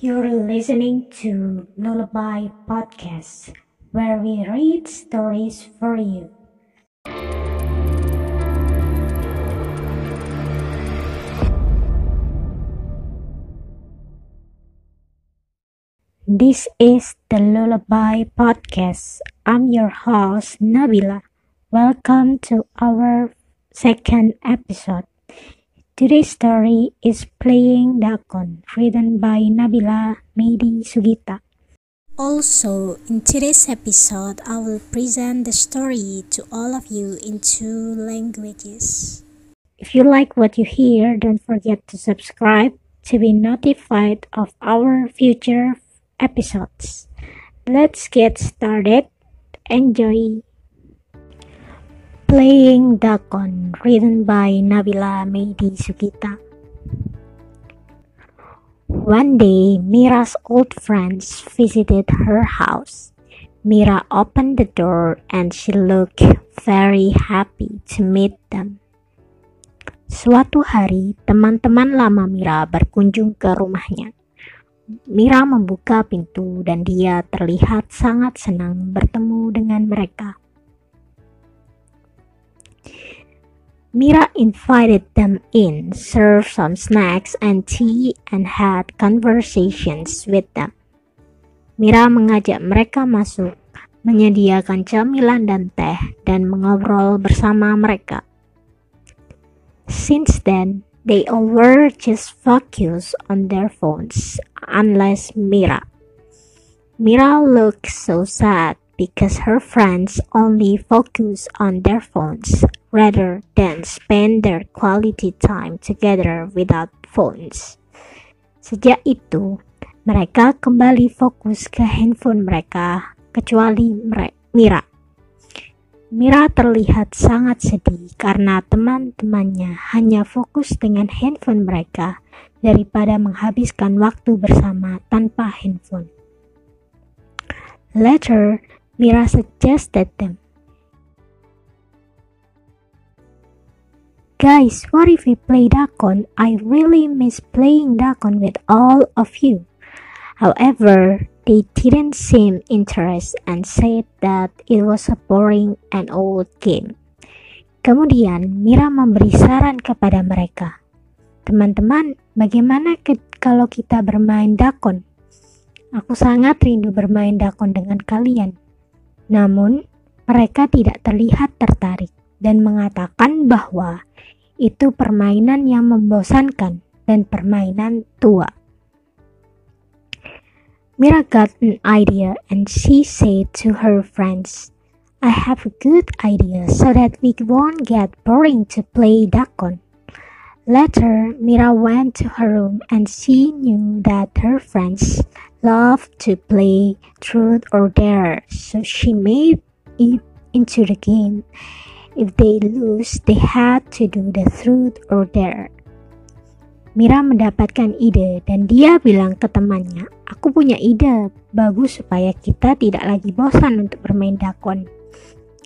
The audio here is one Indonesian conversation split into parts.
You're listening to Lullaby Podcast, where we read stories for you. This is the Lullaby Podcast. I'm your host, Nabila. Welcome to our second episode. Today's story is Playing Dakon, written by Nabila Medi Sugita. Also, in today's episode, I will present the story to all of you in two languages. If you like what you hear, don't forget to subscribe to be notified of our future episodes. Let's get started. Enjoy. Playing Dakon, written by Nabila Medi Sugita. One day, Mira's old friends visited her house. Mira opened the door and she looked very happy to meet them. Suatu hari, teman-teman lama Mira berkunjung ke rumahnya. Mira membuka pintu dan dia terlihat sangat senang bertemu dengan mereka. Mira invited them in, served some snacks and tea, and had conversations with them. Mira mengajak mereka masuk, menyediakan camilan dan teh, dan mengobrol bersama mereka. Since then, they all were just focused on their phones, unless Mira. Mira looked so sad because her friends only focus on their phones rather than spend their quality time together without phones. Sejak itu, mereka kembali fokus ke handphone mereka, kecuali Mira. Mira terlihat sangat sedih karena teman-temannya hanya fokus dengan handphone mereka daripada menghabiskan waktu bersama tanpa handphone. Later, Mira suggested them. Guys, what if we play Dakon? I really miss playing Dakon with all of you. However, they didn't seem interested and said that it was a boring and old game. Kemudian Mira memberi saran kepada mereka. Teman-teman, bagaimana ke kalau kita bermain dakon? Aku sangat rindu bermain dakon dengan kalian. Namun, mereka tidak terlihat tertarik dan mengatakan bahwa itu permainan yang membosankan dan permainan tua. Mira got an idea and she said to her friends, I have a good idea so that we won't get boring to play Dakon. Later, Mira went to her room and she knew that her friends loved to play truth or dare, so she made it into the game. If they lose, they had to do the truth or dare. Mira mendapatkan ide dan dia bilang ke temannya, aku punya ide bagus supaya kita tidak lagi bosan untuk bermain dakon.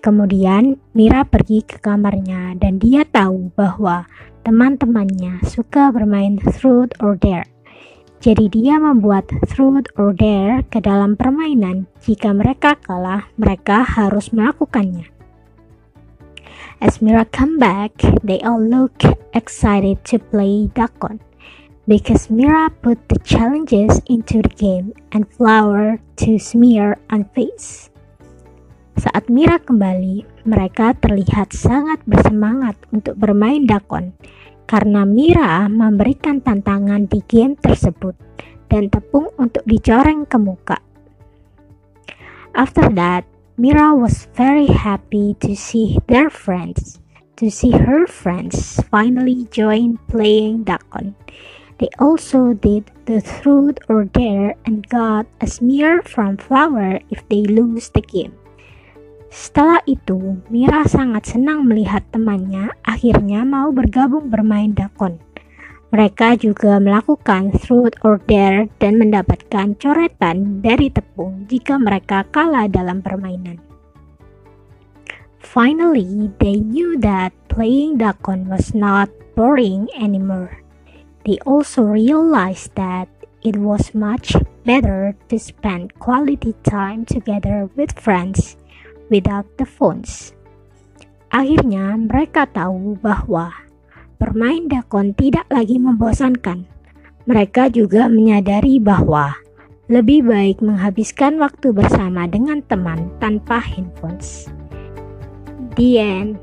Kemudian Mira pergi ke kamarnya dan dia tahu bahwa teman-temannya suka bermain truth or dare. Jadi dia membuat truth or dare ke dalam permainan. Jika mereka kalah, mereka harus melakukannya. As Mira come back, they all look excited to play Dakon. Because Mira put the challenges into the game and flour to smear on face. Saat Mira kembali, mereka terlihat sangat bersemangat untuk bermain Dakon karena Mira memberikan tantangan di game tersebut dan tepung untuk dicoreng ke muka. After that, Mira was very happy to see their friends, to see her friends finally join playing Dakon. They also did the truth or dare and got a smear from flour if they lose the game. Setelah itu, Mira sangat senang melihat temannya akhirnya mau bergabung bermain dakon. Mereka juga melakukan truth or dare dan mendapatkan coretan dari tepung jika mereka kalah dalam permainan. Finally, they knew that playing dakon was not boring anymore. They also realized that it was much better to spend quality time together with friends without the phones. Akhirnya mereka tahu bahwa bermain dakon tidak lagi membosankan. Mereka juga menyadari bahwa lebih baik menghabiskan waktu bersama dengan teman tanpa handphones. The end.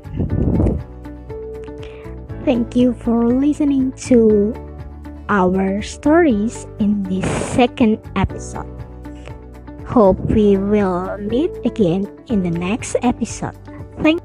Thank you for listening to our stories in this second episode. Hope we will meet again in the next episode. Thank